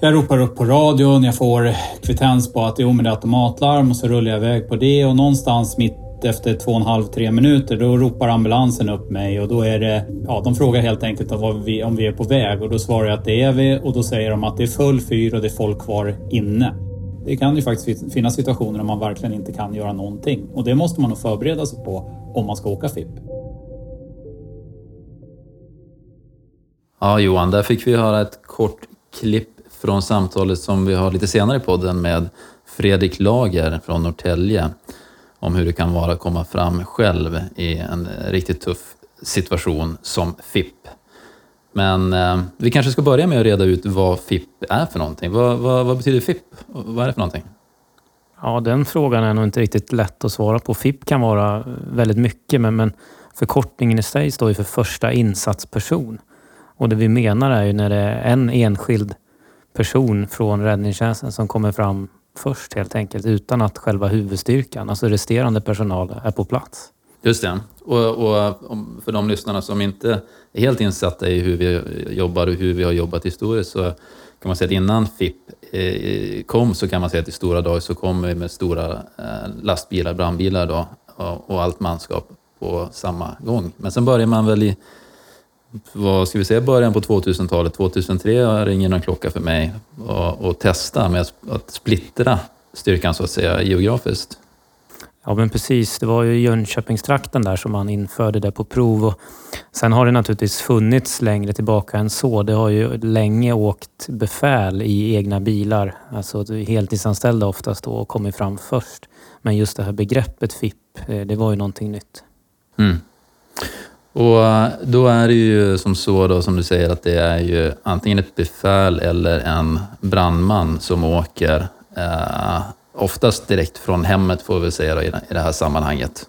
Jag ropar upp på radion, jag får kvittens på att jo men det är automatlarm och så rullar jag iväg på det. Och någonstans mitt efter två och en halv, tre minuter då ropar ambulansen upp mig. Och då är det, ja de frågar helt enkelt om vi, om vi är på väg. Och då svarar jag att det är vi. Och då säger de att det är full fyr och det är folk kvar inne. Det kan ju faktiskt finnas situationer där man verkligen inte kan göra någonting. Och det måste man nog förbereda sig på om man ska åka FIP. Ja, Johan, där fick vi höra ett kort klipp från samtalet som vi har lite senare i podden med Fredrik Lager från Norrtälje om hur det kan vara att komma fram själv i en riktigt tuff situation som FIP. Men eh, vi kanske ska börja med att reda ut vad FIP är för någonting. Vad, vad, vad betyder FIP? Vad är det för någonting? Ja, den frågan är nog inte riktigt lätt att svara på. FIP kan vara väldigt mycket, men, men förkortningen i sig står ju för första insatsperson. Och det vi menar är ju när det är en enskild person från räddningstjänsten som kommer fram först helt enkelt utan att själva huvudstyrkan, alltså resterande personal, är på plats. Just det. Och, och för de lyssnarna som inte är helt insatta i hur vi jobbar och hur vi har jobbat historiskt så kan man säga att innan FIP eh, kom så kan man säga att i stora dagar så kom vi med stora eh, lastbilar, brandbilar då, och allt manskap på samma gång. Men sen börjar man väl i vad ska vi säga, början på 2000-talet, 2003 ringer någon klocka för mig och, och testa med att splittra styrkan så att säga geografiskt. Ja men precis, det var ju Jönköpingstrakten där som man införde det på prov. Och sen har det naturligtvis funnits längre tillbaka än så. Det har ju länge åkt befäl i egna bilar, alltså heltidsanställda oftast då, och kommit fram först. Men just det här begreppet FIP, eh, det var ju någonting nytt. Mm. Och eh, då är det ju som så då, som du säger, att det är ju antingen ett befäl eller en brandman som åker, eh, oftast direkt från hemmet får vi säga då, i det här sammanhanget.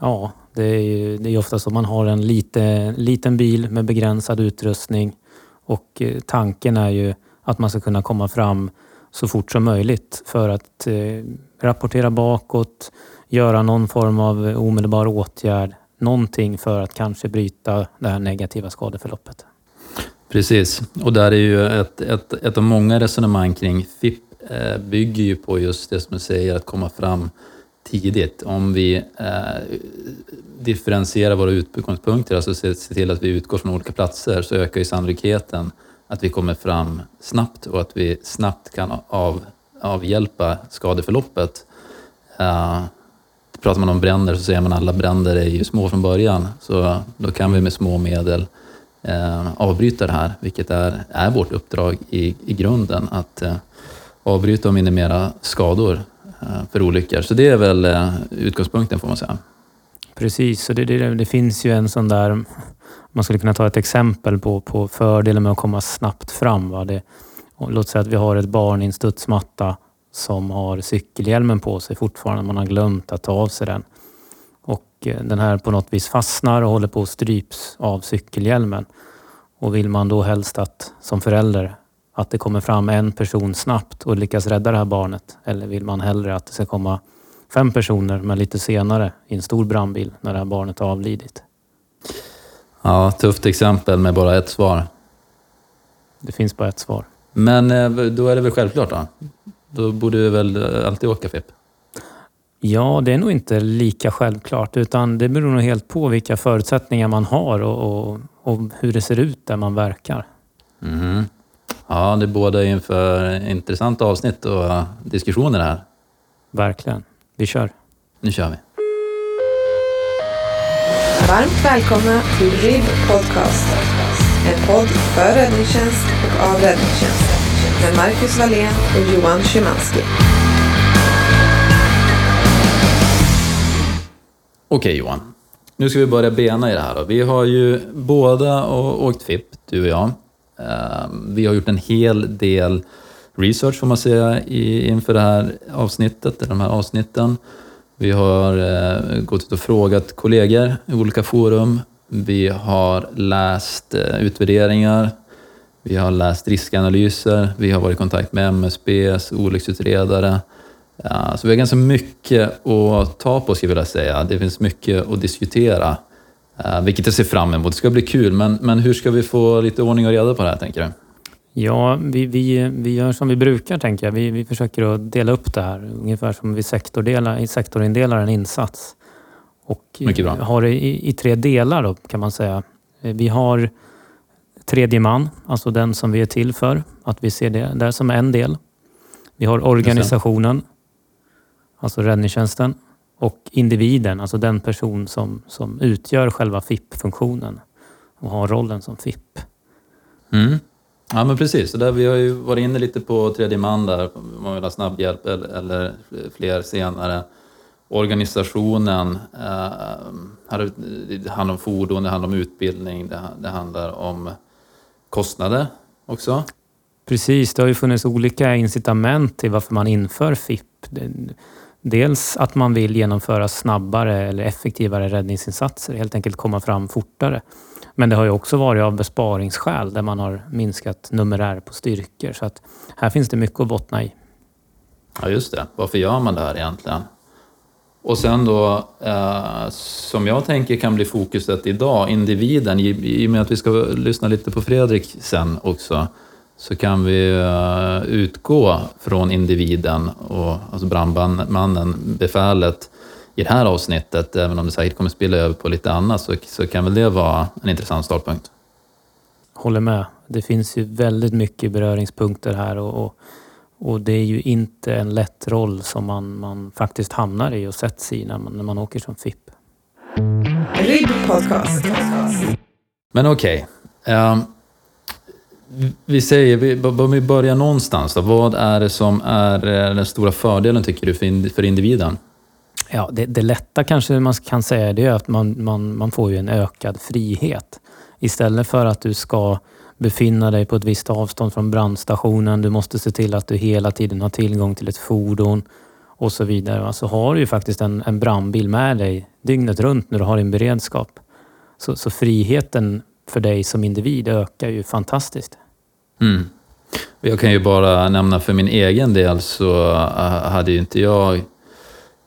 Ja, det är ju det är ofta så man har en lite, liten bil med begränsad utrustning och eh, tanken är ju att man ska kunna komma fram så fort som möjligt för att eh, rapportera bakåt, göra någon form av omedelbar åtgärd någonting för att kanske bryta det här negativa skadeförloppet. Precis, och där är ju ett, ett, ett av många resonemang kring FIP eh, bygger ju på just det som du säger, att komma fram tidigt. Om vi eh, differentierar våra utgångspunkter, alltså ser, ser till att vi utgår från olika platser, så ökar ju sannolikheten att vi kommer fram snabbt och att vi snabbt kan av, avhjälpa skadeförloppet. Eh, pratar man om bränder så säger man att alla bränder är ju små från början. Så då kan vi med små medel eh, avbryta det här, vilket är, är vårt uppdrag i, i grunden, att eh, avbryta och minimera skador eh, för olyckor. Så det är väl eh, utgångspunkten får man säga. Precis, och det, det, det, finns ju en sån där, man skulle kunna ta ett exempel på, på fördelen med att komma snabbt fram. Va? Det, låt säga att vi har ett barn i en studsmatta som har cykelhjälmen på sig fortfarande. Man har glömt att ta av sig den. Och eh, den här på något vis fastnar och håller på att stryps av cykelhjälmen. Och vill man då helst att, som förälder, att det kommer fram en person snabbt och lyckas rädda det här barnet? Eller vill man hellre att det ska komma fem personer, men lite senare i en stor brandbil när det här barnet har avlidit? Ja, tufft exempel med bara ett svar. Det finns bara ett svar. Men eh, då är det väl självklart då? Då borde du väl alltid åka FIP? Ja, det är nog inte lika självklart utan det beror nog helt på vilka förutsättningar man har och, och, och hur det ser ut där man verkar. Mm. Ja, det båda inför intressanta avsnitt och diskussioner här. Verkligen. Vi kör. Nu kör vi. Varmt välkomna till RIB Podcast. En podd för räddningstjänst och av räddningstjänst med Marcus Wallén och Johan Szymanski. Okej Johan, nu ska vi börja bena i det här. Då. Vi har ju båda åkt FIP, du och jag. Ehm, vi har gjort en hel del research får man säga inför det här avsnittet, de här avsnitten. Vi har eh, gått ut och frågat kollegor i olika forum. Vi har läst eh, utvärderingar vi har läst riskanalyser, vi har varit i kontakt med MSBs olycksutredare. Ja, så vi har ganska mycket att ta på, skulle jag vilja säga. Det finns mycket att diskutera, vilket jag ser fram emot. Det ska bli kul, men, men hur ska vi få lite ordning och reda på det här, tänker du? Ja, vi, vi, vi gör som vi brukar tänker jag. Vi, vi försöker att dela upp det här ungefär som vi sektordelar, sektorindelar en insats. Och har det i, i tre delar då, kan man säga. Vi har tredje man, alltså den som vi är till för. Att vi ser det där som en del. Vi har organisationen, alltså räddningstjänsten. Och individen, alltså den person som, som utgör själva FIP-funktionen och har rollen som FIP. Mm. Ja men precis, så där, vi har ju varit inne lite på tredje man där, om man vill ha snabb hjälp eller, fler senare. Organisationen, eh, det handlar om fordon, det handlar om utbildning, det handlar om kostnader också. Precis, det har ju funnits olika incitament till varför man inför FIP. Dels att man vill genomföra snabbare eller effektivare räddningsinsatser, helt enkelt komma fram fortare. Men det har ju också varit av besparingsskäl där man har minskat numerär på styrkor. Så att här finns det mycket att bottna i. Ja, just det. Varför gör man det här egentligen? Och sen då, eh, som jag tänker kan bli fokuset idag, individen, i, i och med att vi ska lyssna lite på Fredrik sen också, så kan vi eh, utgå från individen, och, alltså brandmannen, befälet, i det här avsnittet, även om det säkert kommer spilla över på lite annat, så, så kan väl det vara en intressant startpunkt. Håller med. Det finns ju väldigt mycket beröringspunkter här och, och, och det är ju inte en lätt roll som man, man faktiskt hamnar i och sätts i när man, när man åker som FIP. Men okej. Okay. Um, ehm, vi säger, vi, om vi börjar någonstans då. Vad är det som är eh, den stora fördelen tycker du för individen? Ja, det, det lätta kanske man kan säga det är att man, man, man får ju en ökad frihet. Istället för att du ska befinna dig på ett visst avstånd från brandstationen, du måste se till att du hela tiden har tillgång till ett fordon och så vidare. Så har du ju faktiskt en, en brandbil med dig dygnet runt när du har din beredskap. Så, så friheten för dig som individ ökar ju fantastiskt. Mm. Jag kan ju bara nämna för min egen del så eh, hade ju inte jag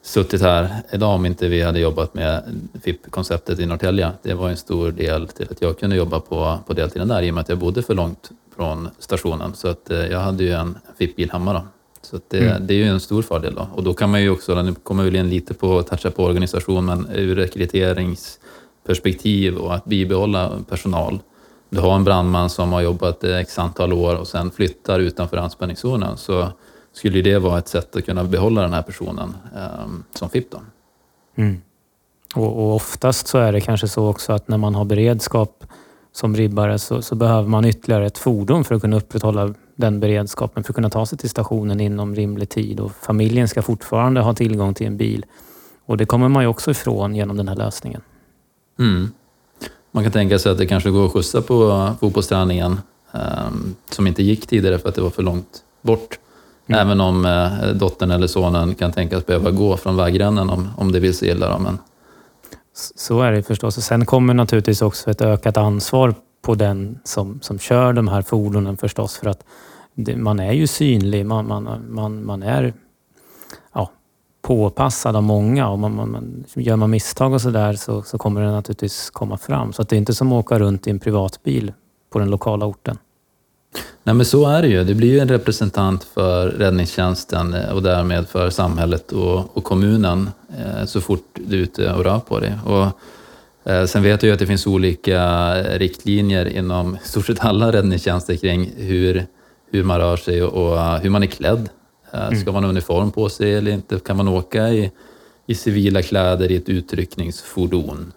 suttit här idag om inte vi hade jobbat med FIP-konceptet i Norrtälje. Det var en stor del till att jag kunde jobba på, på deltiden där i och med att jag bodde för långt från stationen. Så att eh, jag hade ju en FIP-bil hemma då. Så det, mm. det, är ju en stor fördel då. Och då kan man ju också, nu kommer vi in lite på att toucha på organisation, men ur rekryteringsperspektiv och att bibehålla personal. Du har en brandman som har jobbat x antal år och sen flyttar utanför anspänningszonen så skulle det vara ett sätt att kunna behålla den här personen eh, som FIP. Då. Mm. Och, och, oftast så är det kanske så också att när man har beredskap som ribbare så, så, behöver man ytterligare ett fordon för att kunna upprätthålla den beredskapen, för att kunna ta sig till stationen inom rimlig tid. Och familjen ska fortfarande ha tillgång till en bil. Och det kommer man ju också ifrån genom den här lösningen. Mm. Man kan tänka sig att det kanske går att skjutsa på fotbollsträningen eh, som inte gick tidigare för att det var för långt bort. Mm. Även om eh, dottern eller sonen kan tänkas behöva gå från vägrännen om, om det vill sig illa. Då, men... Så är det förstås. Och sen kommer naturligtvis också ett ökat ansvar på den som, som kör de här fordonen förstås. För att det, man är ju synlig, man, man, man, man är ja, påpassad av många. Och man, man, gör man misstag och sådär så, så kommer det naturligtvis komma fram. Så det är inte som att åka runt i en privatbil på den lokala orten. Nej men så är det ju. Det blir ju en representant för räddningstjänsten eh, och därmed för samhället och, och kommunen eh, så fort du är ute och rör på dig. Och, eh, sen vet jag ju att det finns olika riktlinjer inom stort sett alla räddningstjänster kring hur, hur man rör sig och, hur man är klädd. Mm. Ska man ha uniform på sig eller inte? Kan man åka i, i civila kläder i ett utryckningsfordon?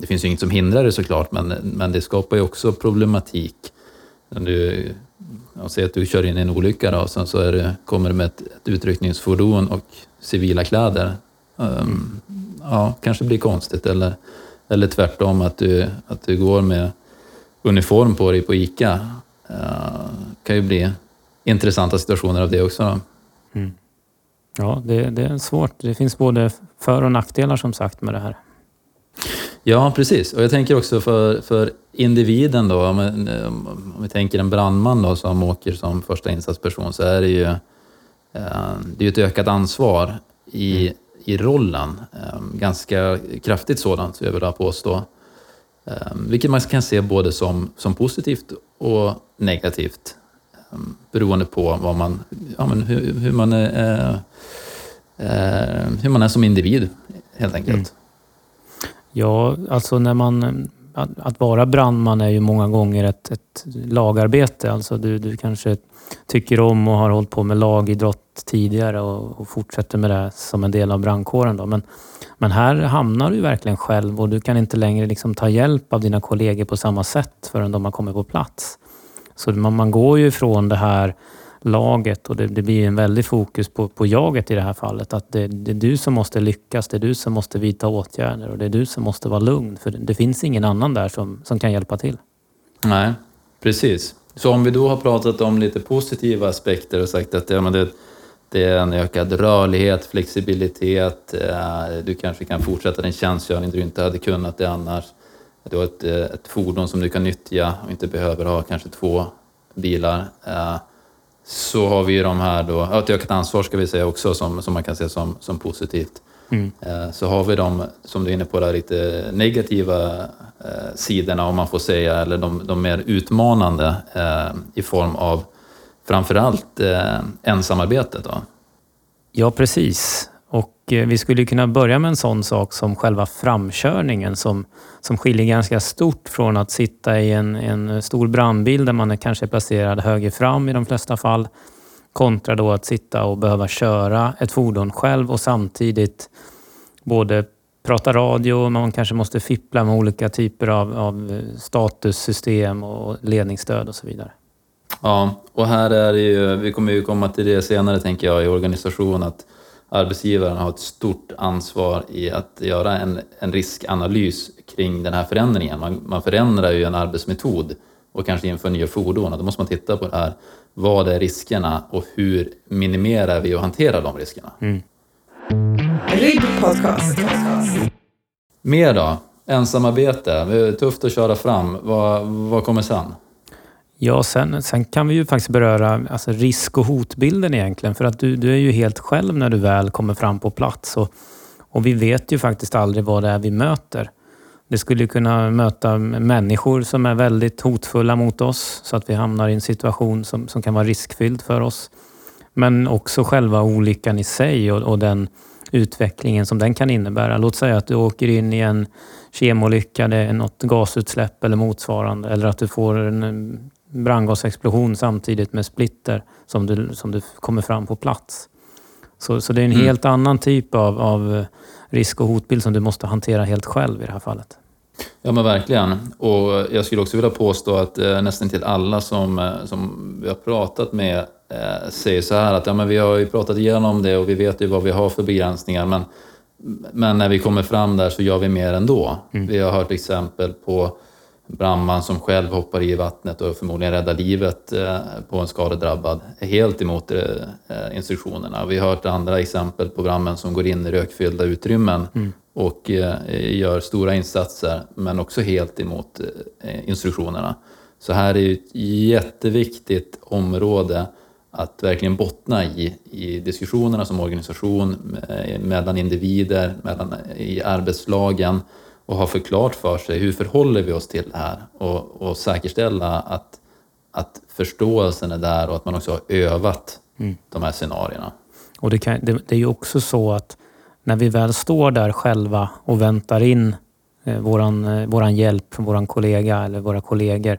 Det finns ju inget som hindrar det såklart, men, men det skapar ju också problematik du, säger att du kör in i en olycka då, och sen så är det, kommer du med ett, ett utryckningsfordon och civila kläder. Um, ja, kanske blir konstigt eller, eller tvärtom att du, att du går med uniform på dig på ICA. Uh, kan ju bli intressanta situationer av det också. Mm. Ja, det, det är svårt. Det finns både för och nackdelar som sagt med det här. Ja, precis. Och jag tänker också för, för individen då, om, om vi tänker en brandman då som åker som första insatsperson så är det ju eh, det är ett ökat ansvar i, mm. i rollen. Eh, ganska kraftigt sådant, skulle jag vilja påstå. Eh, vilket man kan se både som, som positivt och negativt beroende på vad man, ja, men hur, hur man är, hur man är som individ helt enkelt. Mm. Ja, alltså när man... Att, att, vara brandman är ju många gånger ett, ett lagarbete. Alltså du, du kanske tycker om och har hållit på med lagidrott tidigare och, och fortsätter med det som en del av brandkåren. Då. Men, men här hamnar du verkligen själv och du kan inte längre liksom ta hjälp av dina kollegor på samma sätt förrän de har kommit på plats. Så man, man går ju ifrån det här laget och det, det blir en väldig fokus på, på jaget i det här fallet. Att det, det, är du som måste lyckas, det är du som måste vidta åtgärder och det är du som måste vara lugn. För det, det finns ingen annan där som, som kan hjälpa till. Nej, precis. Så om vi då har pratat om lite positiva aspekter och sagt att ja, men det, det är en ökad rörlighet, flexibilitet, eh, du kanske kan fortsätta din tjänstgöring du inte hade kunnat det annars. Du har ett, eh, ett fordon som du kan nyttja och inte behöver ha kanske två bilar. Eh, så har vi de här då, ett ökat ansvar ska vi säga också som, som man kan se som, som positivt. Mm. Eh, så har vi de, som du är inne på, där, lite negativa eh, sidorna om man får säga, eller de, de mer utmanande eh, i form av framförallt eh, ensamarbetet. Då. Ja, precis. Och eh, vi skulle kunna börja med en sån sak som själva framkörningen som, som skiljer ganska stort från att sitta i en, en stor brandbil där man är kanske placerad höger fram i de flesta fall kontra då att sitta och behöva köra ett fordon själv och samtidigt både prata radio, man kanske måste fippla med olika typer av, av statussystem och ledningsstöd och så vidare. Ja, och här är det ju, vi kommer ju komma till det senare tänker jag i organisation, att arbetsgivaren har ett stort ansvar i att göra en, en riskanalys kring den här förändringen. Man, man förändrar ju en arbetsmetod och kanske inför nya fordon och då måste man titta på det här. Vad är riskerna och hur minimerar vi och hanterar de riskerna? Mm. podcast. Mer då? Ensamarbete, tufft att köra fram. Vad, vad kommer sen? Ja, sen, sen kan vi ju faktiskt beröra alltså risk och hotbilden egentligen. För att du, du är ju helt själv när du väl kommer fram på plats. Och, och vi vet ju faktiskt aldrig vad det är vi möter. Det skulle kunna möta människor som är väldigt hotfulla mot oss så att vi hamnar i en situation som, som kan vara riskfylld för oss. Men också själva olyckan i sig och, och den utvecklingen som den kan innebära. Låt säga att du åker in i en kemolycka, det är något gasutsläpp eller motsvarande. Eller att du får en brandgasexplosion samtidigt med splitter som du, som du kommer fram på plats. Så, så det är en mm. helt annan typ av, av risk och hotbild som du måste hantera helt själv i det här fallet. Ja men verkligen. Och jag skulle också vilja påstå att eh, nästan till alla som, eh, som vi har pratat med eh, säger så här att ja, men vi har ju pratat igenom det och vi vet ju vad vi har för begränsningar men, men när vi kommer fram där så gör vi mer ändå. Mm. Vi har hört exempel på brandman som själv hoppar i vattnet och förmodligen räddar livet eh, på en skadedrabbad är helt emot eh, instruktionerna. Vi har hört andra exempel på brandmän som går in i rökfyllda utrymmen mm. och eh, gör stora insatser men också helt emot instruktionerna. Så här är ett jätteviktigt område att verkligen bottna i, i diskussionerna som organisation, mellan individer, mellan, i arbetslagen och ha förklart för sig hur förhåller vi oss till det här och, och säkerställa att, att förståelsen är där och att man också har övat mm. de här scenarierna. Och det, kan, det, det, är ju också så att när vi väl står där själva och väntar in eh, våran, eh, våran hjälp våran kollega eller våra kollegor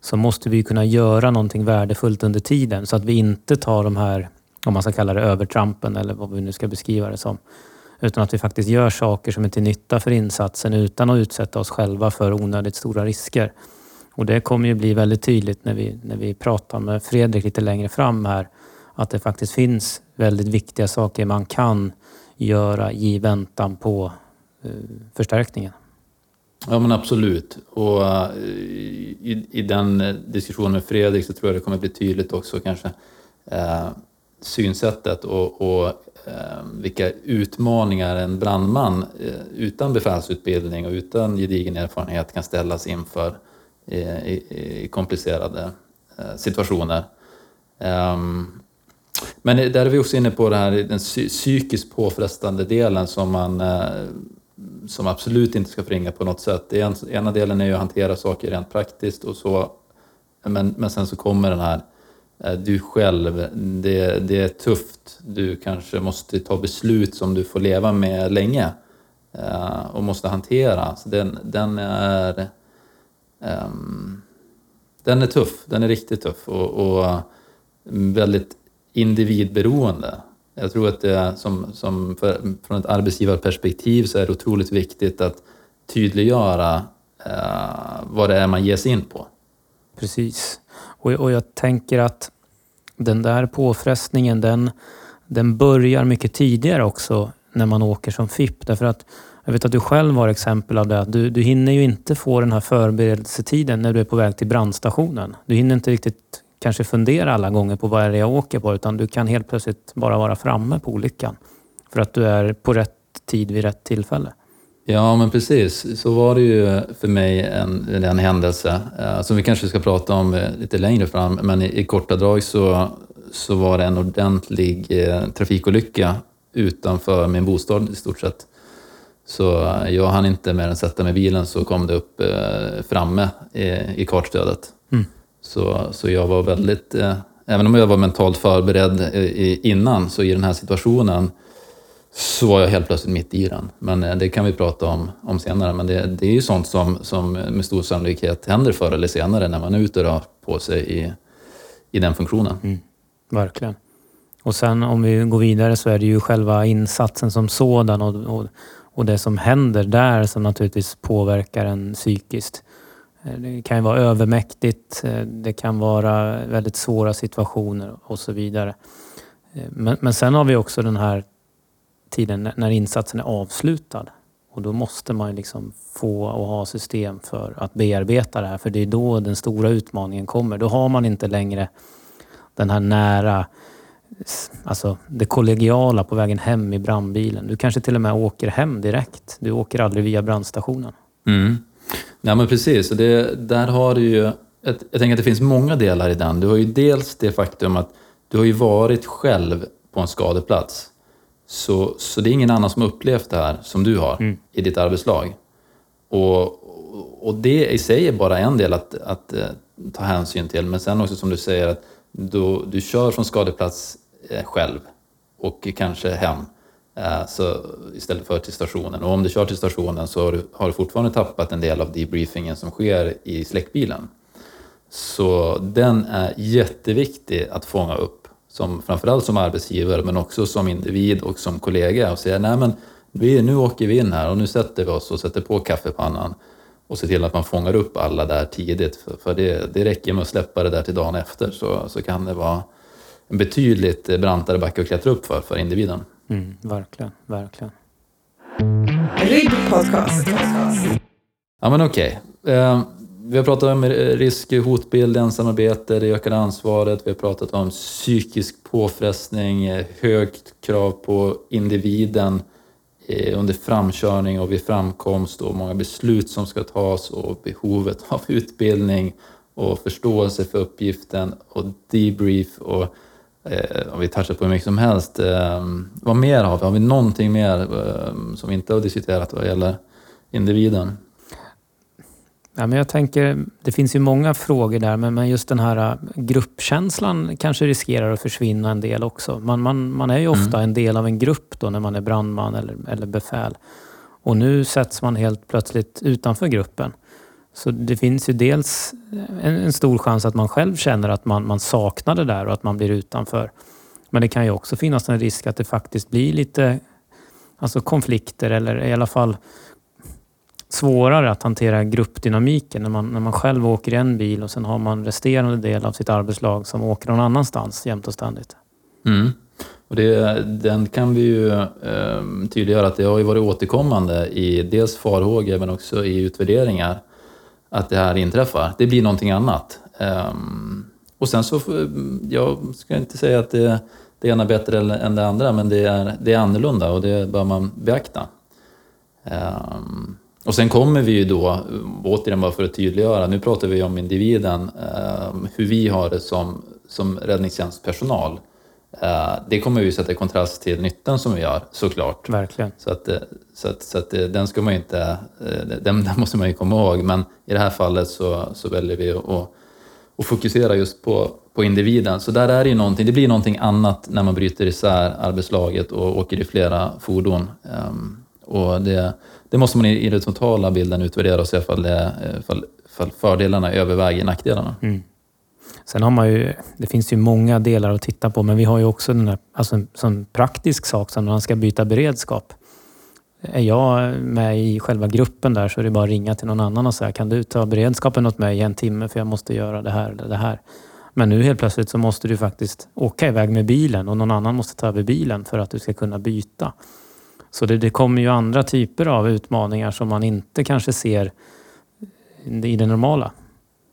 så måste vi kunna göra någonting värdefullt under tiden så att vi inte tar de här, om man ska kalla det övertrampen eller vad vi nu ska beskriva det som, utan att vi faktiskt gör saker som är till nytta för insatsen utan att utsätta oss själva för onödigt stora risker. Och det kommer ju bli väldigt tydligt när vi, när vi pratar med Fredrik lite längre fram här, att det faktiskt finns väldigt viktiga saker man kan göra i väntan på uh, förstärkningen. Ja men absolut. Och uh, i, i, den eh, diskussionen med Fredrik så tror jag det kommer bli tydligt också kanske uh, synsättet och, och Eh, vilka utmaningar en brandman eh, utan befälsutbildning och utan gedigen erfarenhet kan ställas inför i, i, i komplicerade eh, situationer. Ehm, men där är vi också inne på det här, den psykiskt påfrestande delen som man eh, som absolut inte ska förringa på något sätt. En, ena delen är ju att hantera saker rent praktiskt och så, men, men sen så kommer den här eh, Eh, du själv, det, det är tufft. Du kanske måste ta beslut som du får leva med länge eh, och måste hantera. Så den, den är um, den är tuff, den är riktigt tuff och, och väldigt individberoende. Jag tror att det är som, som för, från ett arbetsgivarperspektiv så är det otroligt viktigt att tydliggöra uh, vad det är man ger sig in på. Precis. Och, och jag tänker att den där påfrestningen den, den börjar mycket tidigare också när man åker som FIP. Därför att jag vet att du själv har exempel av det. Du, du hinner ju inte få den här förberedelsetiden när du är på väg till brandstationen. Du hinner inte riktigt kanske fundera alla gånger på vad är det jag åker på utan du kan helt plötsligt bara vara framme på olyckan. För att du är på rätt tid vid rätt tillfälle. Ja, men precis. Så var det ju för mig en, en händelse eh, som vi kanske ska prata om eh, lite längre fram. Men i, i korta drag så, så var det en ordentlig eh, trafikolycka utanför min bostad i stort sett. Så eh, jag hann inte mer än sätta mig i bilen så kom det upp eh, framme i, i kartstödet. Mm. Så, så jag var väldigt, eh, även om jag var mentalt förberedd i, innan, så i den här situationen så var jag helt plötsligt mitt i den. Men eh, det kan vi prata om, om senare. Men det, det är ju sånt som, som med stor sannolikhet händer förr eller senare när man är ute och rör på sig i, i den funktionen. Mm, verkligen. Och sen om vi går vidare så är det ju själva insatsen som sådan och, och, och det som händer där som naturligtvis påverkar en psykiskt. Eh, det kan ju vara övermäktigt, eh, det kan vara väldigt svåra situationer och så vidare. Men, men sen har vi också den här tiden när insatsen är avslutad. Och då måste man liksom få och ha system för att bearbeta det här. För det är då den stora utmaningen kommer. Då har man inte längre den här nära, alltså det kollegiala på vägen hem i brandbilen. Du kanske till och med åker hem direkt. Du åker aldrig via brandstationen. Mm. Ja men precis, och det, där har du ju, jag, jag tänker att det finns många delar i den. Du har ju dels det faktum att du har ju varit själv på en skadeplats. Så, så det är ingen annan som upplevt det här som du har mm. i ditt arbetslag. Och, och det i sig är bara en del att, att uh, ta hänsyn till. Men sen också som du säger att du, du kör från skadeplats uh, själv och kanske hem. Eh, så, istället för till stationen. Och om du kör till stationen så har du, har du fortfarande tappat en del av debriefingen som sker i släckbilen. Så den är jätteviktig att fånga upp, som, framförallt som arbetsgivare men också som individ och som kollega och säga nej men vi, nu åker vi in här och nu sätter vi oss och sätter på kaffepannan och ser till att man fångar upp alla där tidigt. För, för det, det räcker med att släppa det där till dagen efter så, så kan det vara en betydligt brantare backe att klättra upp för, för individen. Mm, verkligen, verkligen. RIB Podcast. Ja men okej. Okay. Vi har pratat om risk, hotbild, ensamarbete, det ökade ansvaret. Vi har pratat om psykisk påfrestning, högt krav på individen eh, under framkörning och vid framkomst och många beslut som ska tas och behovet av utbildning och förståelse för uppgiften och debrief och Eh, om vi touchar på hur mycket som helst. Eh, vad mer har vi? Har vi någonting mer eh, som vi inte har diskuterat vad gäller individen? Ja, men jag tänker, det finns ju många frågor där, men just den här äh, gruppkänslan kanske riskerar att försvinna en del också. Man, man, man är ju mm. ofta mm. en del av en grupp då när man är brandman eller, eller befäl. Och nu sätts man helt plötsligt utanför gruppen. Så det finns ju dels en, en, stor chans att man själv känner att man, man saknar det där och att man blir utanför. Men det kan ju också finnas en risk att det faktiskt blir lite alltså konflikter eller i alla fall svårare att hantera gruppdynamiken när man, när man själv åker i en bil och sen har man resterande del av sitt arbetslag som åker någon annanstans jämt och ständigt. Mm. Och det, den kan vi ju eh, tydliggöra att det har ju varit återkommande i dels farhågor men också i utvärderingar att det här inträffar. Det blir någonting annat. Eh, och sen så, jag ska inte säga att det, det ena är bättre än det andra, men det är, det är annorlunda och det bör man beakta. Eh, och sen kommer vi ju då, återigen bara för att tydliggöra, nu pratar vi om individen, um, hur vi har det som, som räddningstjänstpersonal. Eh, det kommer vi sätta i kontrast till nyttan som vi gör såklart. Verkligen. Så, att, eh, så, att, så att eh, den ska man inte, den, den måste man ju komma ihåg. Men i det här fallet så, så väljer vi att, att fokusera just på, på individen. Så där är det ju någonting, det blir någonting annat när man bryter isär arbetslaget och åker i flera fordon. Ehm, och det, det måste man i, den totala bilden utvärdera och se ifall, det, ifall, ifall fördelarna överväger nackdelarna. Mm. Sen har man ju, det finns ju många delar att titta på, men vi har ju också den här, alltså en sån praktisk sak som när man ska byta beredskap. Är jag med i själva gruppen där så är det bara att ringa till någon annan och säga kan du ta beredskapen åt mig i en timme för jag måste göra det här eller det här. Men nu helt plötsligt så måste du faktiskt åka iväg med bilen och någon annan måste ta över bilen för att du ska kunna byta. Så det, det kommer ju andra typer av utmaningar som man inte kanske ser i det normala.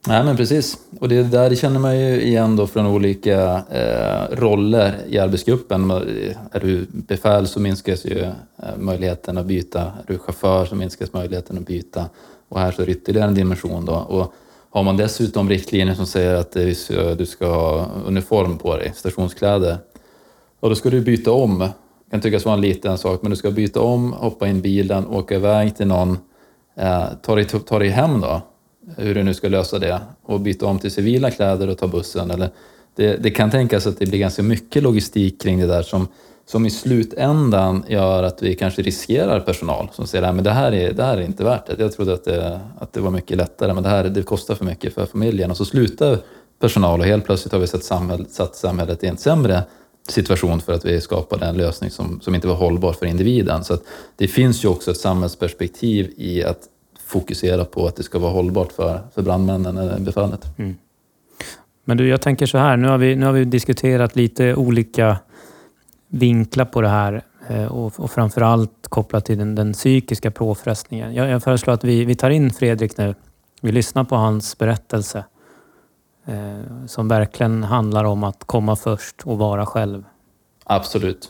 Nej men precis, och det där känner man ju igen då från olika eh, roller i arbetsgruppen. Är du befäl så minskas ju eh, möjligheten att byta, är du chaufför så minskas möjligheten att byta. Och här så är det ytterligare en dimension då. Och har man dessutom riktlinjer som säger att eh, du ska ha uniform på dig, stationskläder, och då ska du byta om. Det kan tyckas vara en liten sak, men du ska byta om, hoppa in i bilen, åka iväg till någon, eh, ta, dig, ta dig hem då hur du nu ska lösa det och byta om till civila kläder och ta bussen. Eller det, det, kan tänkas att det blir ganska mycket logistik kring det där som, som i slutändan gör att vi kanske riskerar personal som säger att det, här är, det här är inte värt det. Jag trodde att det, att det var mycket lättare men det här det kostar för mycket för familjen. Och så slutar personal och helt plötsligt har vi sett samhället, satt samhället i en sämre situation för att vi skapade en lösning som, som inte var hållbar för individen. Så det finns ju också ett samhällsperspektiv i att fokusera på att det ska vara hållbart för, för brandmännen eller befälet. Mm. Men du, jag tänker så här. Nu har, vi, nu har vi diskuterat lite olika vinklar på det här eh, och, och framförallt kopplat till den, den psykiska påfrestningen. Jag, jag föreslår att vi, vi tar in Fredrik nu. Vi lyssnar på hans berättelse eh, som verkligen handlar om att komma först och vara själv. Absolut.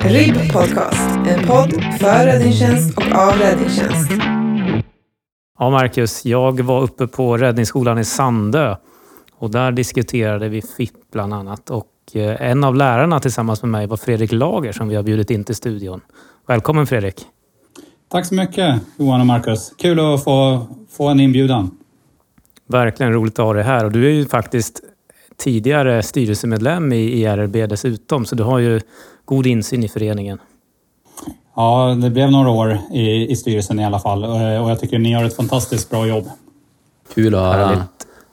RIB Podcast, en podd för räddningstjänst och av räddningstjänst. Ja, Marcus, jag var uppe på Räddningsskolan i Sandö och där diskuterade vi FIP bland annat. Och eh, en av lärarna tillsammans med mig var Fredrik Lager som vi har bjudit in till studion. Välkommen Fredrik! Tack så mycket Johan och Marcus. Kul att få, få en inbjudan. Verkligen roligt att ha dig här och du är ju faktiskt tidigare styrelsemedlem i IRB dessutom så du har ju god insyn i föreningen. Ja, det blev några år i, i styrelsen i alla fall och jag tycker ni gör ett fantastiskt bra jobb. Kul att höra.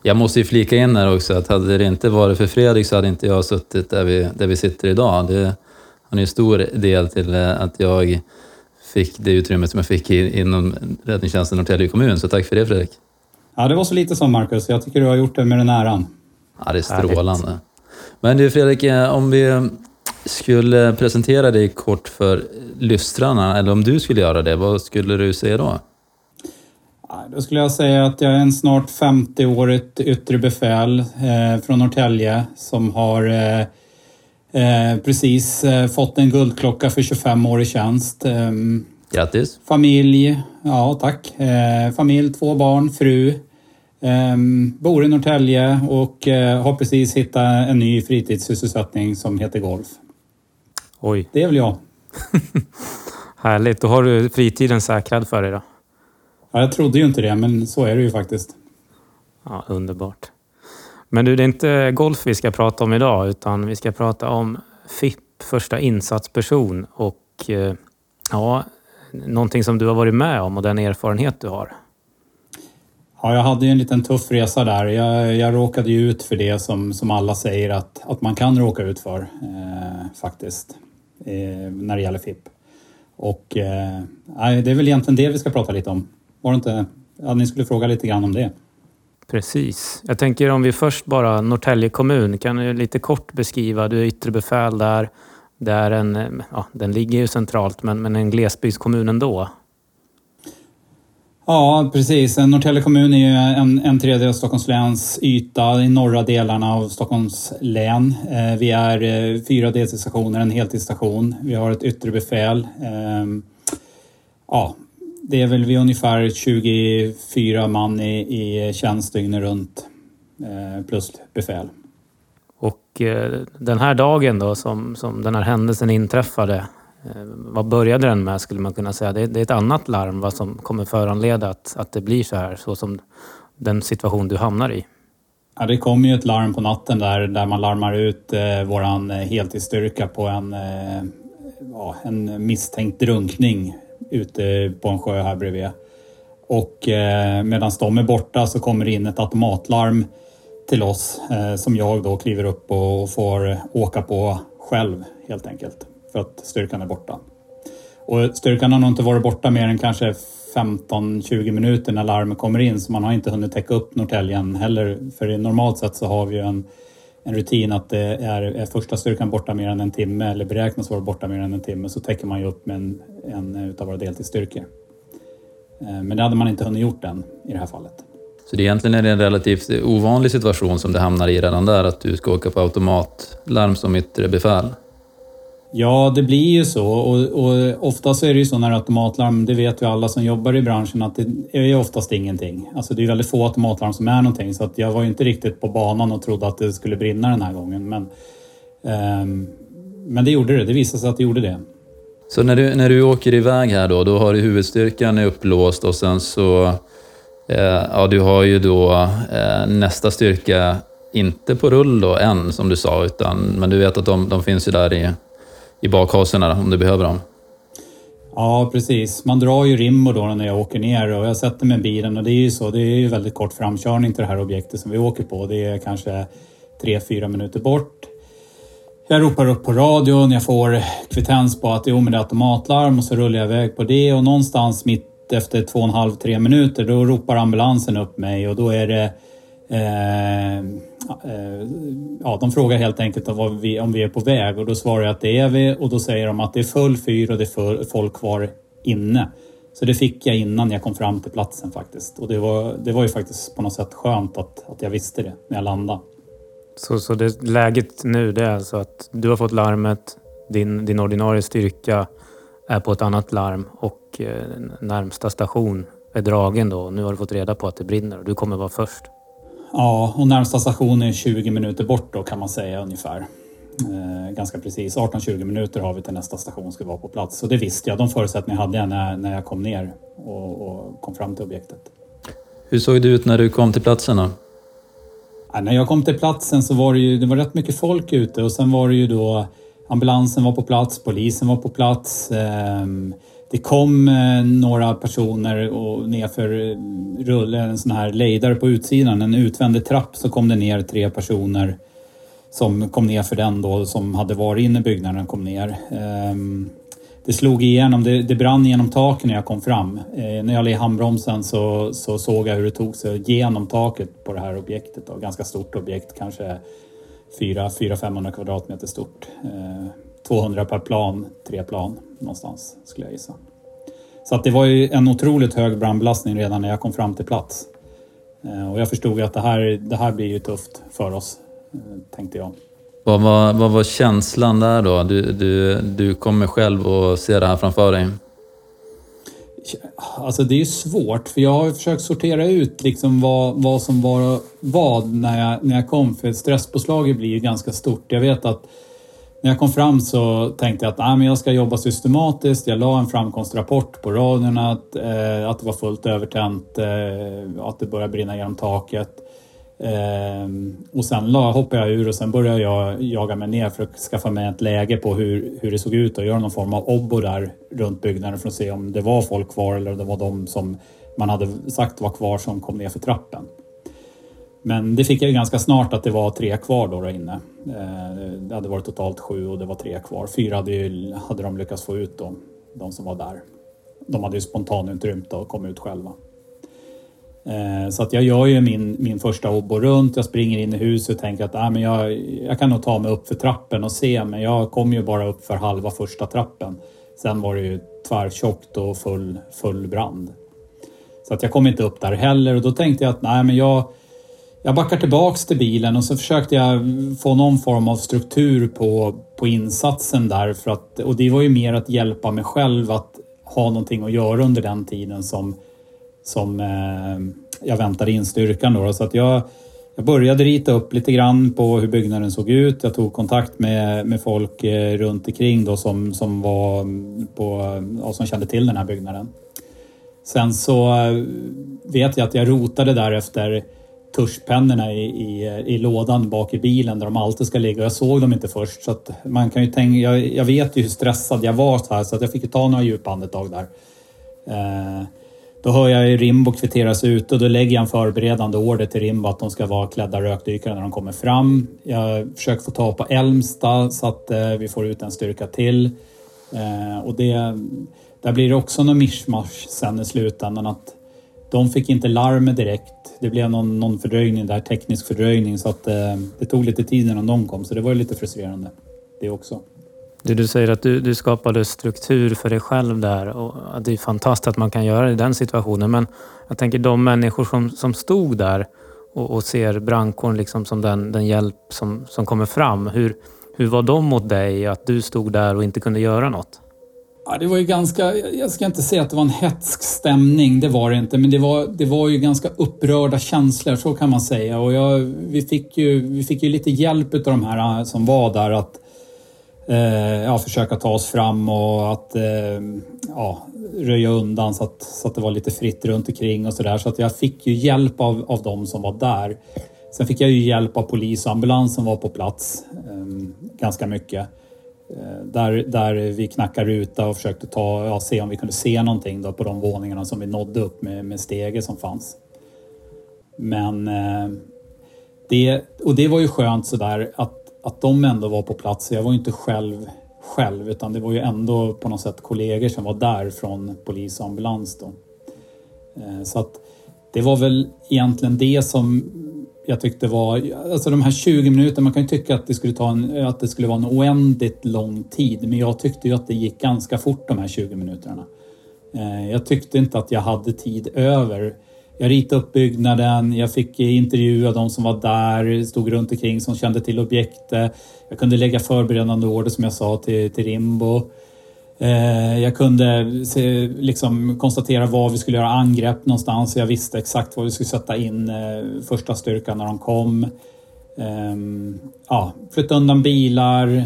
Jag måste ju flika in här också att hade det inte varit för Fredrik så hade inte jag suttit där vi, där vi sitter idag. Det, han är en stor del till eh, att jag fick det utrymmet som jag fick inom räddningstjänsten Norrtälje kommun. Så tack för det Fredrik. Ja, det var så lite som Marcus. Jag tycker du har gjort det med den äran. Ja, det är strålande. Men du Fredrik, eh, om vi skulle presentera dig kort för lystrarna, eller om du skulle göra det, vad skulle du säga då? Då skulle jag säga att jag är en snart 50-årigt yttre befäl eh, från Norrtälje som har eh, eh, precis eh, fått en guldklocka för 25 år i tjänst. Ehm, Grattis! Familj, ja tack. Eh, familj, två barn, fru. Ehm, bor i Norrtälje och eh, har precis hittat en ny fritidssysselsättning som heter golf. Oj. Det är väl jag. Härligt. Då har du fritiden säkrad för dig då? Ja, jag trodde ju inte det, men så är det ju faktiskt. Ja, underbart. Men du, det är inte golf vi ska prata om idag, utan vi ska prata om FIP, första insatsperson och eh, ja, någonting som du har varit med om och den erfarenhet du har. Ja, jag hade ju en liten tuff resa där. Jag, jag råkade ju ut för det som, som alla säger att, att man kan råka ut för eh, faktiskt eh, när det gäller FIP. Och eh, det är väl egentligen det vi ska prata lite om. Var det inte? Ja, ni skulle fråga lite grann om det. Precis. Jag tänker om vi först bara Norrtälje kommun. Kan du lite kort beskriva, du är yttre befäl där. Det är en, ja, den ligger ju centralt men, men en glesbygdskommun ändå. Ja, precis. Eh, Norrtälje kommun är ju en, en tredjedel av Stockholms läns yta i norra delarna av Stockholms län. Eh, vi är eh, fyra deltidsstationer, en heltidsstation. Vi har ett yttre befäl. Eh, ja, det är väl vi ungefär 24 man i, i tjänst dygnet runt eh, plus befäl. Och eh, den här dagen då som, som den här händelsen inträffade, Eh, vad började den med skulle man kunna säga? Det, det är ett annat larm vad som kommer föranleda att, att det blir så här, så som den situation du hamnar i. Ja, det kom ju ett larm på natten där, där man larmar ut eh, våran eh, heltidsstyrka på en, eh, ja, en misstänkt drunkning ute på en sjö här bredvid. Och eh, medan de är borta så kommer det in ett automatlarm till oss eh, som jag då kliver upp och får åka på själv helt enkelt för att styrkan är borta. Och styrkan har nog inte varit borta mer än kanske 15-20 minuter när larmet kommer in så man har inte hunnit täcka upp Norrtäljen heller. För normalt sett så har vi ju en, en rutin att det är, är första styrkan borta mer än en timme eller beräknas vara borta mer än en timme så täcker man ju upp med en, en utav våra deltidsstyrkor. Eh, men det hade man inte hunnit gjort än i det här fallet. Så det egentligen är det en relativt ovanlig situation som det hamnar i redan där, att du ska åka på automatlarm som yttre befäl? Ja, det blir ju så och, och ofta så är det ju så när automatlarm, det vet ju alla som jobbar i branschen, att det är ju oftast ingenting. Alltså det är väldigt få automatlarm som är någonting så att jag var ju inte riktigt på banan och trodde att det skulle brinna den här gången. Men, um, men det gjorde det, det visade sig att det gjorde det. Så när du, när du åker iväg här då, då har du huvudstyrkan upplåst och sen så, eh, ja du har ju då eh, nästa styrka inte på rull då än som du sa, utan, men du vet att de, de finns ju där i i bakhasorna om du behöver dem. Ja, precis. Man drar ju rimmo då när jag åker ner och jag sätter mig i bilen och det är ju så. Det är ju väldigt kort framkörning till det här objektet som vi åker på. Det är kanske tre, fyra minuter bort. Jag ropar upp på radion, jag får kvittens på att det är automatlarm och så rullar jag iväg på det och någonstans mitt efter två och en halv, tre minuter då ropar ambulansen upp mig och då är det Eh, Eh, ja, de frågar helt enkelt om vi, om vi är på väg och då svarar jag att det är vi och då säger de att det är full fyr och det är full, folk kvar inne. Så det fick jag innan jag kom fram till platsen faktiskt. Och det var, det var ju faktiskt på något sätt skönt att, att jag visste det när jag landade. Så, så det, läget nu det är alltså att du har fått larmet, din, din ordinarie styrka är på ett annat larm och eh, närmsta station är dragen då. Nu har du fått reda på att det brinner och du kommer vara först. Ja, och närmsta station är 20 minuter bort då kan man säga ungefär. Eh, ganska precis. 18-20 minuter har vi till nästa station ska vara på plats. Så det visste jag. De förutsättningarna hade jag när, när jag kom ner och, och kom fram till objektet. Hur såg det ut när du kom till platsen då? Ja, när jag kom till platsen så var det ju det var rätt mycket folk ute och sen var det ju då ambulansen var på plats, polisen var på plats. Eh, det kom eh, några personer och nerför eh, rullen, en sån här lejdare på utsidan, en utvändig trapp, så kom det ner tre personer som kom ner för den då, som hade varit inne i byggnaden kom ner. Ehm, det slog igenom, det, det brann genom taket när jag kom fram. Eh, när jag la i handbromsen så, så såg jag hur det tog sig genom taket på det här objektet. Då. Ganska stort objekt, kanske 400-500 kvadratmeter stort. Ehm, 200 eh, per plan, tre plan någonstans skulle jag gissa. Så att det var ju en otroligt hög brandbelastning redan när jag kom fram till plats. Eh, och jag förstod att det här, det här blir ju tufft för oss, eh, tänkte jag. Vad var, vad var känslan där då? Du, du, du kommer själv och ser det här framför dig. Alltså det är svårt för jag har försökt sortera ut liksom vad, vad som var vad när jag, när jag kom för stresspåslaget blir ju ganska stort. Jag vet att när jag kom fram så tänkte jag att ah, men jag ska jobba systematiskt. Jag la en framkomstrapport på radion att, eh, att det var fullt övertänt, eh, att det började brinna genom taket. Eh, och sen la, hoppade jag ur och sen började jag jaga mig ner för att skaffa mig ett läge på hur, hur det såg ut och göra någon form av obbo där runt byggnaden för att se om det var folk kvar eller om det var de som man hade sagt var kvar som kom ner för trappen. Men det fick jag ju ganska snart att det var tre kvar då, där inne. Eh, det hade varit totalt sju och det var tre kvar. Fyra hade, ju, hade de lyckats få ut då, de som var där. De hade ju spontanutrymt och kom ut själva. Eh, så att jag gör ju min, min första obbo runt. Jag springer in i huset och tänker att äh, men jag, jag kan nog ta mig upp för trappen och se, men jag kom ju bara upp för halva första trappen. Sen var det ju tvärtjockt och full, full brand. Så att jag kom inte upp där heller och då tänkte jag att nej, men jag jag backar tillbaks till bilen och så försökte jag få någon form av struktur på, på insatsen där. För att, och det var ju mer att hjälpa mig själv att ha någonting att göra under den tiden som, som eh, jag väntade in styrkan. Då. Så att jag, jag började rita upp lite grann på hur byggnaden såg ut. Jag tog kontakt med, med folk eh, runt omkring då som, som, var på, ja, som kände till den här byggnaden. Sen så eh, vet jag att jag rotade där efter tuschpennorna i, i, i lådan bak i bilen där de alltid ska ligga. Jag såg dem inte först så att man kan ju tänka, jag, jag vet ju hur stressad jag var så här så att jag fick ju ta några djupa andetag där. Eh, då hör jag Rimbo kvitteras ut och då lägger jag en förberedande order till Rimbo att de ska vara klädda rökdykare när de kommer fram. Jag försöker få tag på Elmsta så att eh, vi får ut en styrka till. Eh, och det, där blir det också något mischmasch sen i slutändan att de fick inte larmet direkt. Det blev någon, någon fördröjning där, teknisk fördröjning så att eh, det tog lite tid innan de kom så det var lite frustrerande det också. Du, du säger att du, du skapade struktur för dig själv där och det är fantastiskt att man kan göra det i den situationen. Men jag tänker de människor som, som stod där och, och ser brandkåren liksom som den, den hjälp som, som kommer fram. Hur, hur var de mot dig att du stod där och inte kunde göra något? Ja, det var ju ganska, jag ska inte säga att det var en hetsk stämning, det var det inte, men det var, det var ju ganska upprörda känslor, så kan man säga. Och jag, vi, fick ju, vi fick ju lite hjälp av de här eh, som var där att eh, ja, försöka ta oss fram och att eh, ja, röja undan så att, så att det var lite fritt runt omkring och sådär. Så att jag fick ju hjälp av, av de som var där. Sen fick jag ju hjälp av polis och ambulans som var på plats eh, ganska mycket. Eh, där, där vi knackade ruta och försökte ta, ja, se om vi kunde se någonting då på de våningarna som vi nådde upp med, med stege som fanns. Men eh, det, och det var ju skönt sådär att att de ändå var på plats. Jag var ju inte själv själv utan det var ju ändå på något sätt kollegor som var där från polis och ambulans då. Eh, så att det var väl egentligen det som jag tyckte var, alltså de här 20 minuterna, man kan ju tycka att det skulle ta en, att det skulle vara en oändligt lång tid, men jag tyckte ju att det gick ganska fort de här 20 minuterna. Eh, jag tyckte inte att jag hade tid över jag ritade upp byggnaden, jag fick intervjua de som var där, stod runt omkring som kände till objektet. Jag kunde lägga förberedande order som jag sa till, till Rimbo. Eh, jag kunde se, liksom konstatera var vi skulle göra angrepp någonstans. Jag visste exakt var vi skulle sätta in eh, första styrkan när de kom. Ehm, ja, flytta undan bilar. Eh,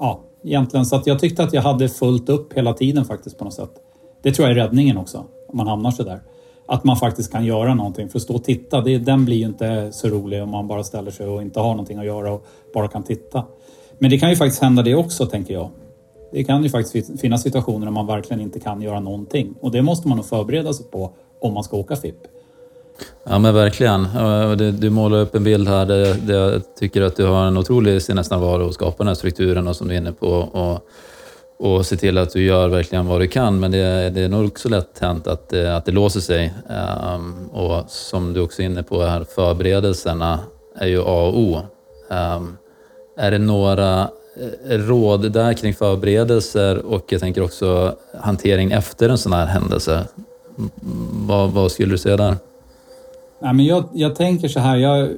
ja, egentligen. Så att jag tyckte att jag hade fullt upp hela tiden faktiskt på något sätt. Det tror jag är räddningen också, om man hamnar så där att man faktiskt kan göra någonting. För att stå och titta, det, den blir ju inte så rolig om man bara ställer sig och inte har någonting att göra och bara kan titta. Men det kan ju faktiskt hända det också, tänker jag. Det kan ju faktiskt finnas situationer där man verkligen inte kan göra någonting och det måste man nog förbereda sig på om man ska åka FIP. Ja men verkligen. Du målar upp en bild här där jag tycker att du har en otrolig sinnesnärvaro och skapar den här strukturen och som du är inne på. Och och se till att du gör verkligen vad du kan. Men det, det är nog också lätt hänt att, att det låser sig. Um, och som du också är inne på här, förberedelserna är ju A och O. Um, är det några Eh, råd där kring förberedelser och jag tänker också hantering efter en sån här händelse? Vad, vad skulle du säga där? Nej, men jag, jag tänker så här, jag,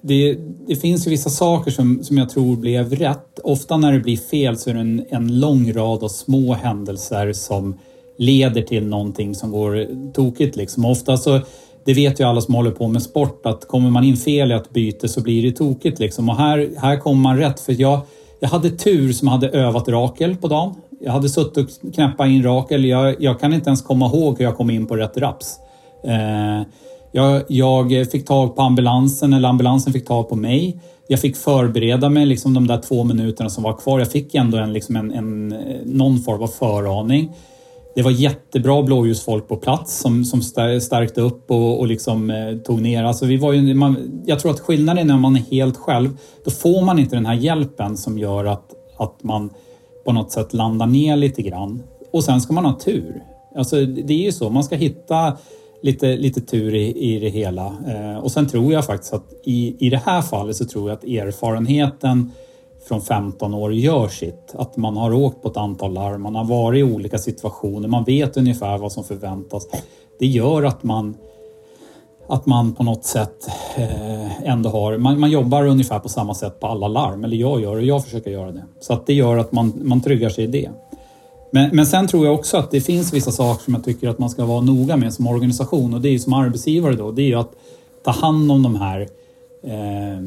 det, det, finns ju vissa saker som, som jag tror blev rätt. Ofta när det blir fel så är det en, en lång rad av små händelser som leder till någonting som går tokigt. Liksom. Ofta så, det vet ju alla som håller på med sport, att kommer man in fel i ett byte så blir det tokigt. Liksom. Och här, här kommer man rätt. För jag, jag hade tur som hade övat Rakel på dagen. Jag hade suttit och knäppat in Rakel. Jag, jag kan inte ens komma ihåg hur jag kom in på rätt raps. Eh, jag, jag, fick tag på ambulansen eller ambulansen fick tag på mig. Jag fick förbereda mig liksom de där två minuterna som var kvar. Jag fick ändå en, liksom en, en, eh, någon form av föraning. Det var jättebra blåljusfolk på plats som, som stärkte upp och, och liksom, eh, tog ner. Alltså vi var ju, man, jag tror att skillnaden är när man är helt själv, då får man inte den här hjälpen som gör att, att man på något sätt landar ner lite grann. Och sen ska man ha tur. Alltså, det är ju så, man ska hitta lite, lite tur i, i det hela. Eh, och sen tror jag faktiskt att i, i det här fallet så tror jag att erfarenheten från 15 år gör sitt. Att man har åkt på ett antal larm, man har varit i olika situationer, man vet ungefär vad som förväntas. Det gör att man att man på något sätt eh, ändå har, man, man, jobbar ungefär på samma sätt på alla larm, eller jag gör och jag försöker göra det. Så att det gör att man, man tryggar sig i det. Men, men sen tror jag också att det finns vissa saker som jag tycker att man ska vara noga med som organisation och det är ju som arbetsgivare då. Det är ju att ta hand om de här eh,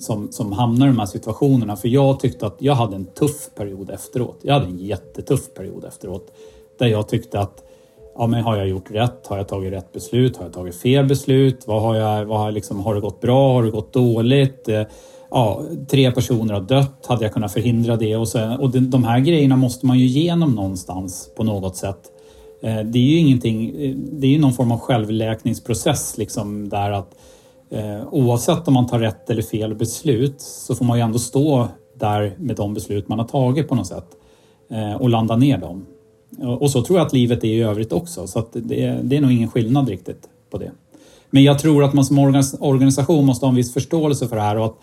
som, som hamnar i de här situationerna. För jag tyckte att jag hade en tuff period efteråt. Jag hade en jättetuff period efteråt. Där jag tyckte att ja, men har jag gjort rätt? Har jag tagit rätt beslut? Har jag tagit fel beslut? Vad har, jag, vad har, liksom, har det gått bra? Har det gått dåligt? Eh, ja, tre personer har dött. Hade jag kunnat förhindra det? Och, så, och de här grejerna måste man ju igenom någonstans på något sätt. Eh, det är ju ingenting, eh, det är ju någon form av självläkningsprocess liksom där att Eh, oavsett om man tar rätt eller fel beslut så får man ju ändå stå där med de beslut man har tagit på något sätt eh, och landa ner dem. Och så tror jag att livet är i övrigt också, så att det, det är nog ingen skillnad riktigt på det. Men jag tror att man som organisation måste ha en viss förståelse för det här och att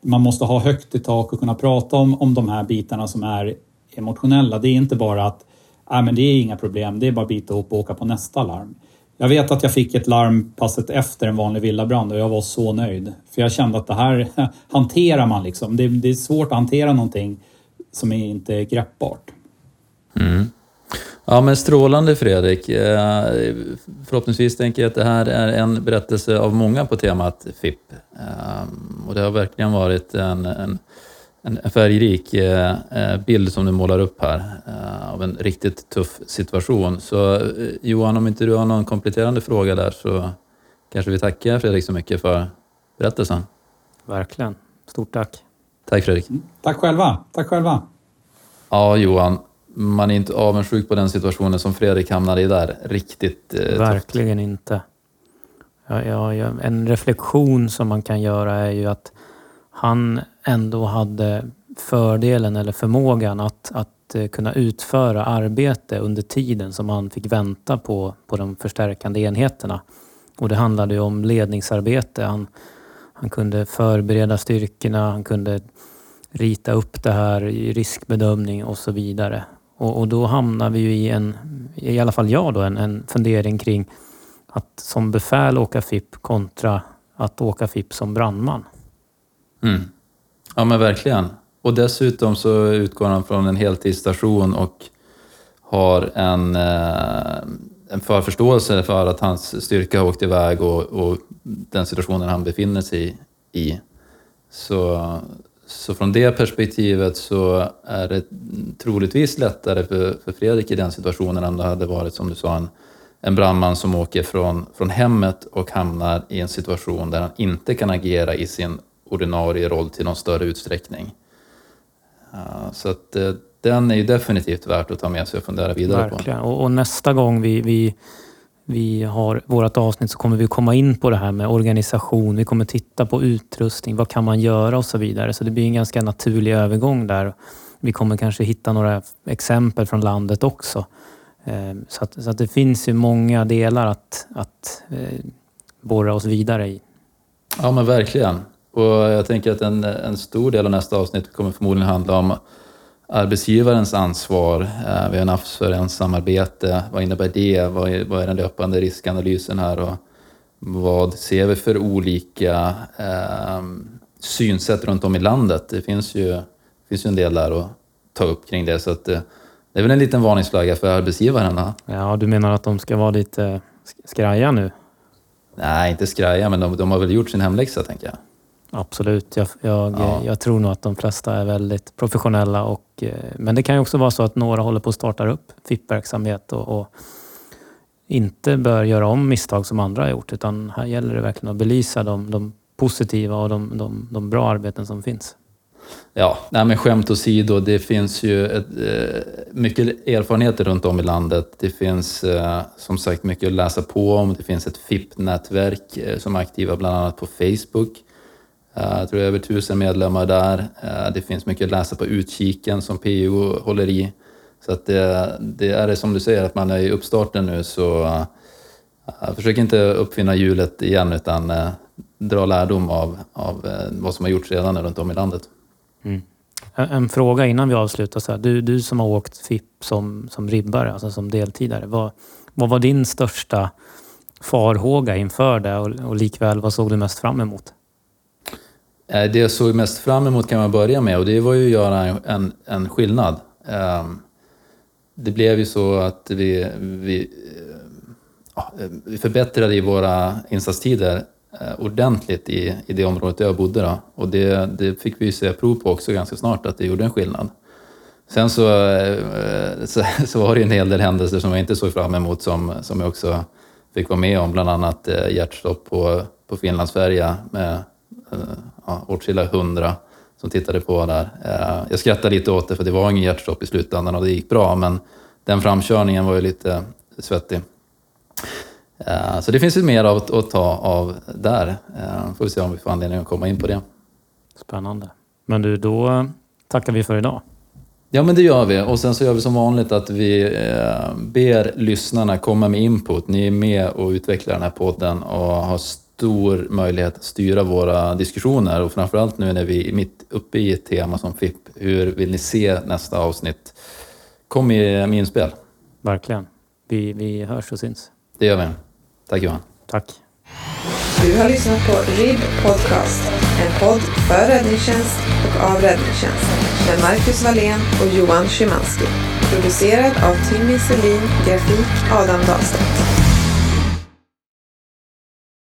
man måste ha högt i tak och kunna prata om, om de här bitarna som är emotionella. Det är inte bara att äh, men det är inga problem, det är bara att bita ihop och åka på nästa larm. Jag vet att jag fick ett larm passet efter en vanlig villabrand och jag var så nöjd. För jag kände att det här hanterar man liksom. Det, det är svårt att hantera någonting som är inte är greppbart. Mm. Ja, men strålande Fredrik. Eh, förhoppningsvis tänker jag att det här är en berättelse av många på temat FIP. Eh, och det har verkligen varit en, en, en färgrik eh, bild som du målar upp här av en riktigt tuff situation. Så Johan, om inte du har någon kompletterande fråga där så kanske vi tackar Fredrik så mycket för berättelsen. Verkligen. Stort tack. Tack Fredrik. Tack själva. Tack själva. Ja, Johan man är inte avundsjuk på den situationen som Fredrik hamnade i där. Riktigt eh, Verkligen tufft. inte. Ja, ja, ja, en reflektion som man kan göra är ju att han ändå hade fördelen eller förmågan att, att eh, kunna utföra arbete under tiden som han fick vänta på, på de förstärkande enheterna. Och det handlade ju om ledningsarbete. Han, han kunde förbereda styrkorna, han kunde rita upp det här i riskbedömning och så vidare. Och, och, då hamnar vi ju i en, i alla fall jag då, en, en fundering kring att som befäl åka FIP kontra att åka FIP som brandman. Mm. Ja men verkligen. Och dessutom så utgår han från en heltidsstation och har en, eh, en förförståelse för att hans styrka har åkt iväg och, och den situationen han befinner sig i. Så, så från det perspektivet så är det troligtvis lättare för, för Fredrik i den situationen än det hade varit, som du sa, en, en brandman som åker från, från hemmet och hamnar i en situation där han inte kan agera i sin ordinarie roll till någon större utsträckning. Så att uh, den är ju definitivt värt att ta med sig och fundera vidare Verkligen. på. Och, och nästa gång vi, vi vi har vårt avsnitt så kommer vi komma in på det här med organisation. Vi kommer titta på utrustning. Vad kan man göra och så vidare. Så det blir en ganska naturlig övergång där. Vi kommer kanske hitta några exempel från landet också. Eh, så att, så att det finns ju många delar att, att eh, borra oss vidare i. Ja men verkligen. Och jag tänker att en, en stor del av nästa avsnitt kommer förmodligen handla om arbetsgivarens ansvar. Eh, vi har NAFS för ensamarbete. Vad innebär det? Vad är, vad är den löpande riskanalysen här? Och vad ser vi för olika eh, synsätt runt om i landet? Det finns ju, finns ju en del där att ta upp kring det. Så att, eh, det är väl en liten varningsflagga för arbetsgivarna. Ja, du menar att de ska vara lite skraja nu? Nej, inte skraja, men de, de har väl gjort sin hemläxa, tänker jag. Absolut. Jag, jag, ja. jag, tror nog att de flesta är väldigt professionella. Och, eh, men det kan ju också vara så att några håller på att starta upp FIP-verksamhet och, och, inte bör göra om misstag som andra har gjort. Utan här gäller det verkligen att belysa de, de positiva och de, de, de, bra arbeten som finns. Ja, nej men skämt åsido, det finns ju ett, eh, mycket erfarenheter runt om i landet. Det finns eh, som sagt mycket att läsa på om. Det finns ett FIP-nätverk som är aktiva bland annat på Facebook. Eh, jag tror det är över tusen medlemmar där. Eh, det finns mycket att läsa på utkiken som PO håller i. Så att det, det är det som du säger, att man är i uppstarten nu så eh, försök inte uppfinna hjulet igen utan dra lärdom av, av vad som har gjorts redan runt om i landet. Mm. En fråga innan vi avslutar. Så här. Du, du som har åkt FIP som, som ribbare, alltså som deltidare. Vad, vad var din största farhåga inför det och, och likväl vad såg du mest fram emot? Eh, det jag såg mest fram emot kan man börja med och det var ju att göra en, en skillnad. Ehm, det blev ju så att vi, vi, eh, eh, vi förbättrade i våra insatstider ordentligt i, i det området där jag bodde. Då. Och det, det fick vi se prov på också ganska snart, att det gjorde en skillnad. Sen så, så, så, var det en hel del händelser som jag inte såg fram emot som, som jag också fick vara med om, bland annat hjärtstopp på, på Finlandsfärja med ja, åtskilliga hundra som tittade på där. Jag skrattade lite åt det för det var ingen hjärtstopp i slutändan och det gick bra men den framkörningen var ju lite svettig. Så det finns ju mer att, att ta av där. Får vi se om vi får anledning att komma in på det. Spännande. Men du, då tackar vi för idag. Ja, men det gör vi. Och sen så gör vi som vanligt att vi eh, ber lyssnarna komma med input. Ni är med och utvecklar den här podden och har stor möjlighet att styra våra diskussioner. Och framförallt nu när vi är mitt uppe i ett tema som FIP. Hur vill ni se nästa avsnitt? Kom med, med inspel. Verkligen. Vi, vi hörs och syns. Det gör vi. Tack Johan. Tack. Du har lyssnat på RIB Podcast, en podd för räddningstjänst och av räddningstjänst med Marcus Wallén och Johan Szymanski. Producerad av Timmy Selin, grafik Adam Dahlstedt.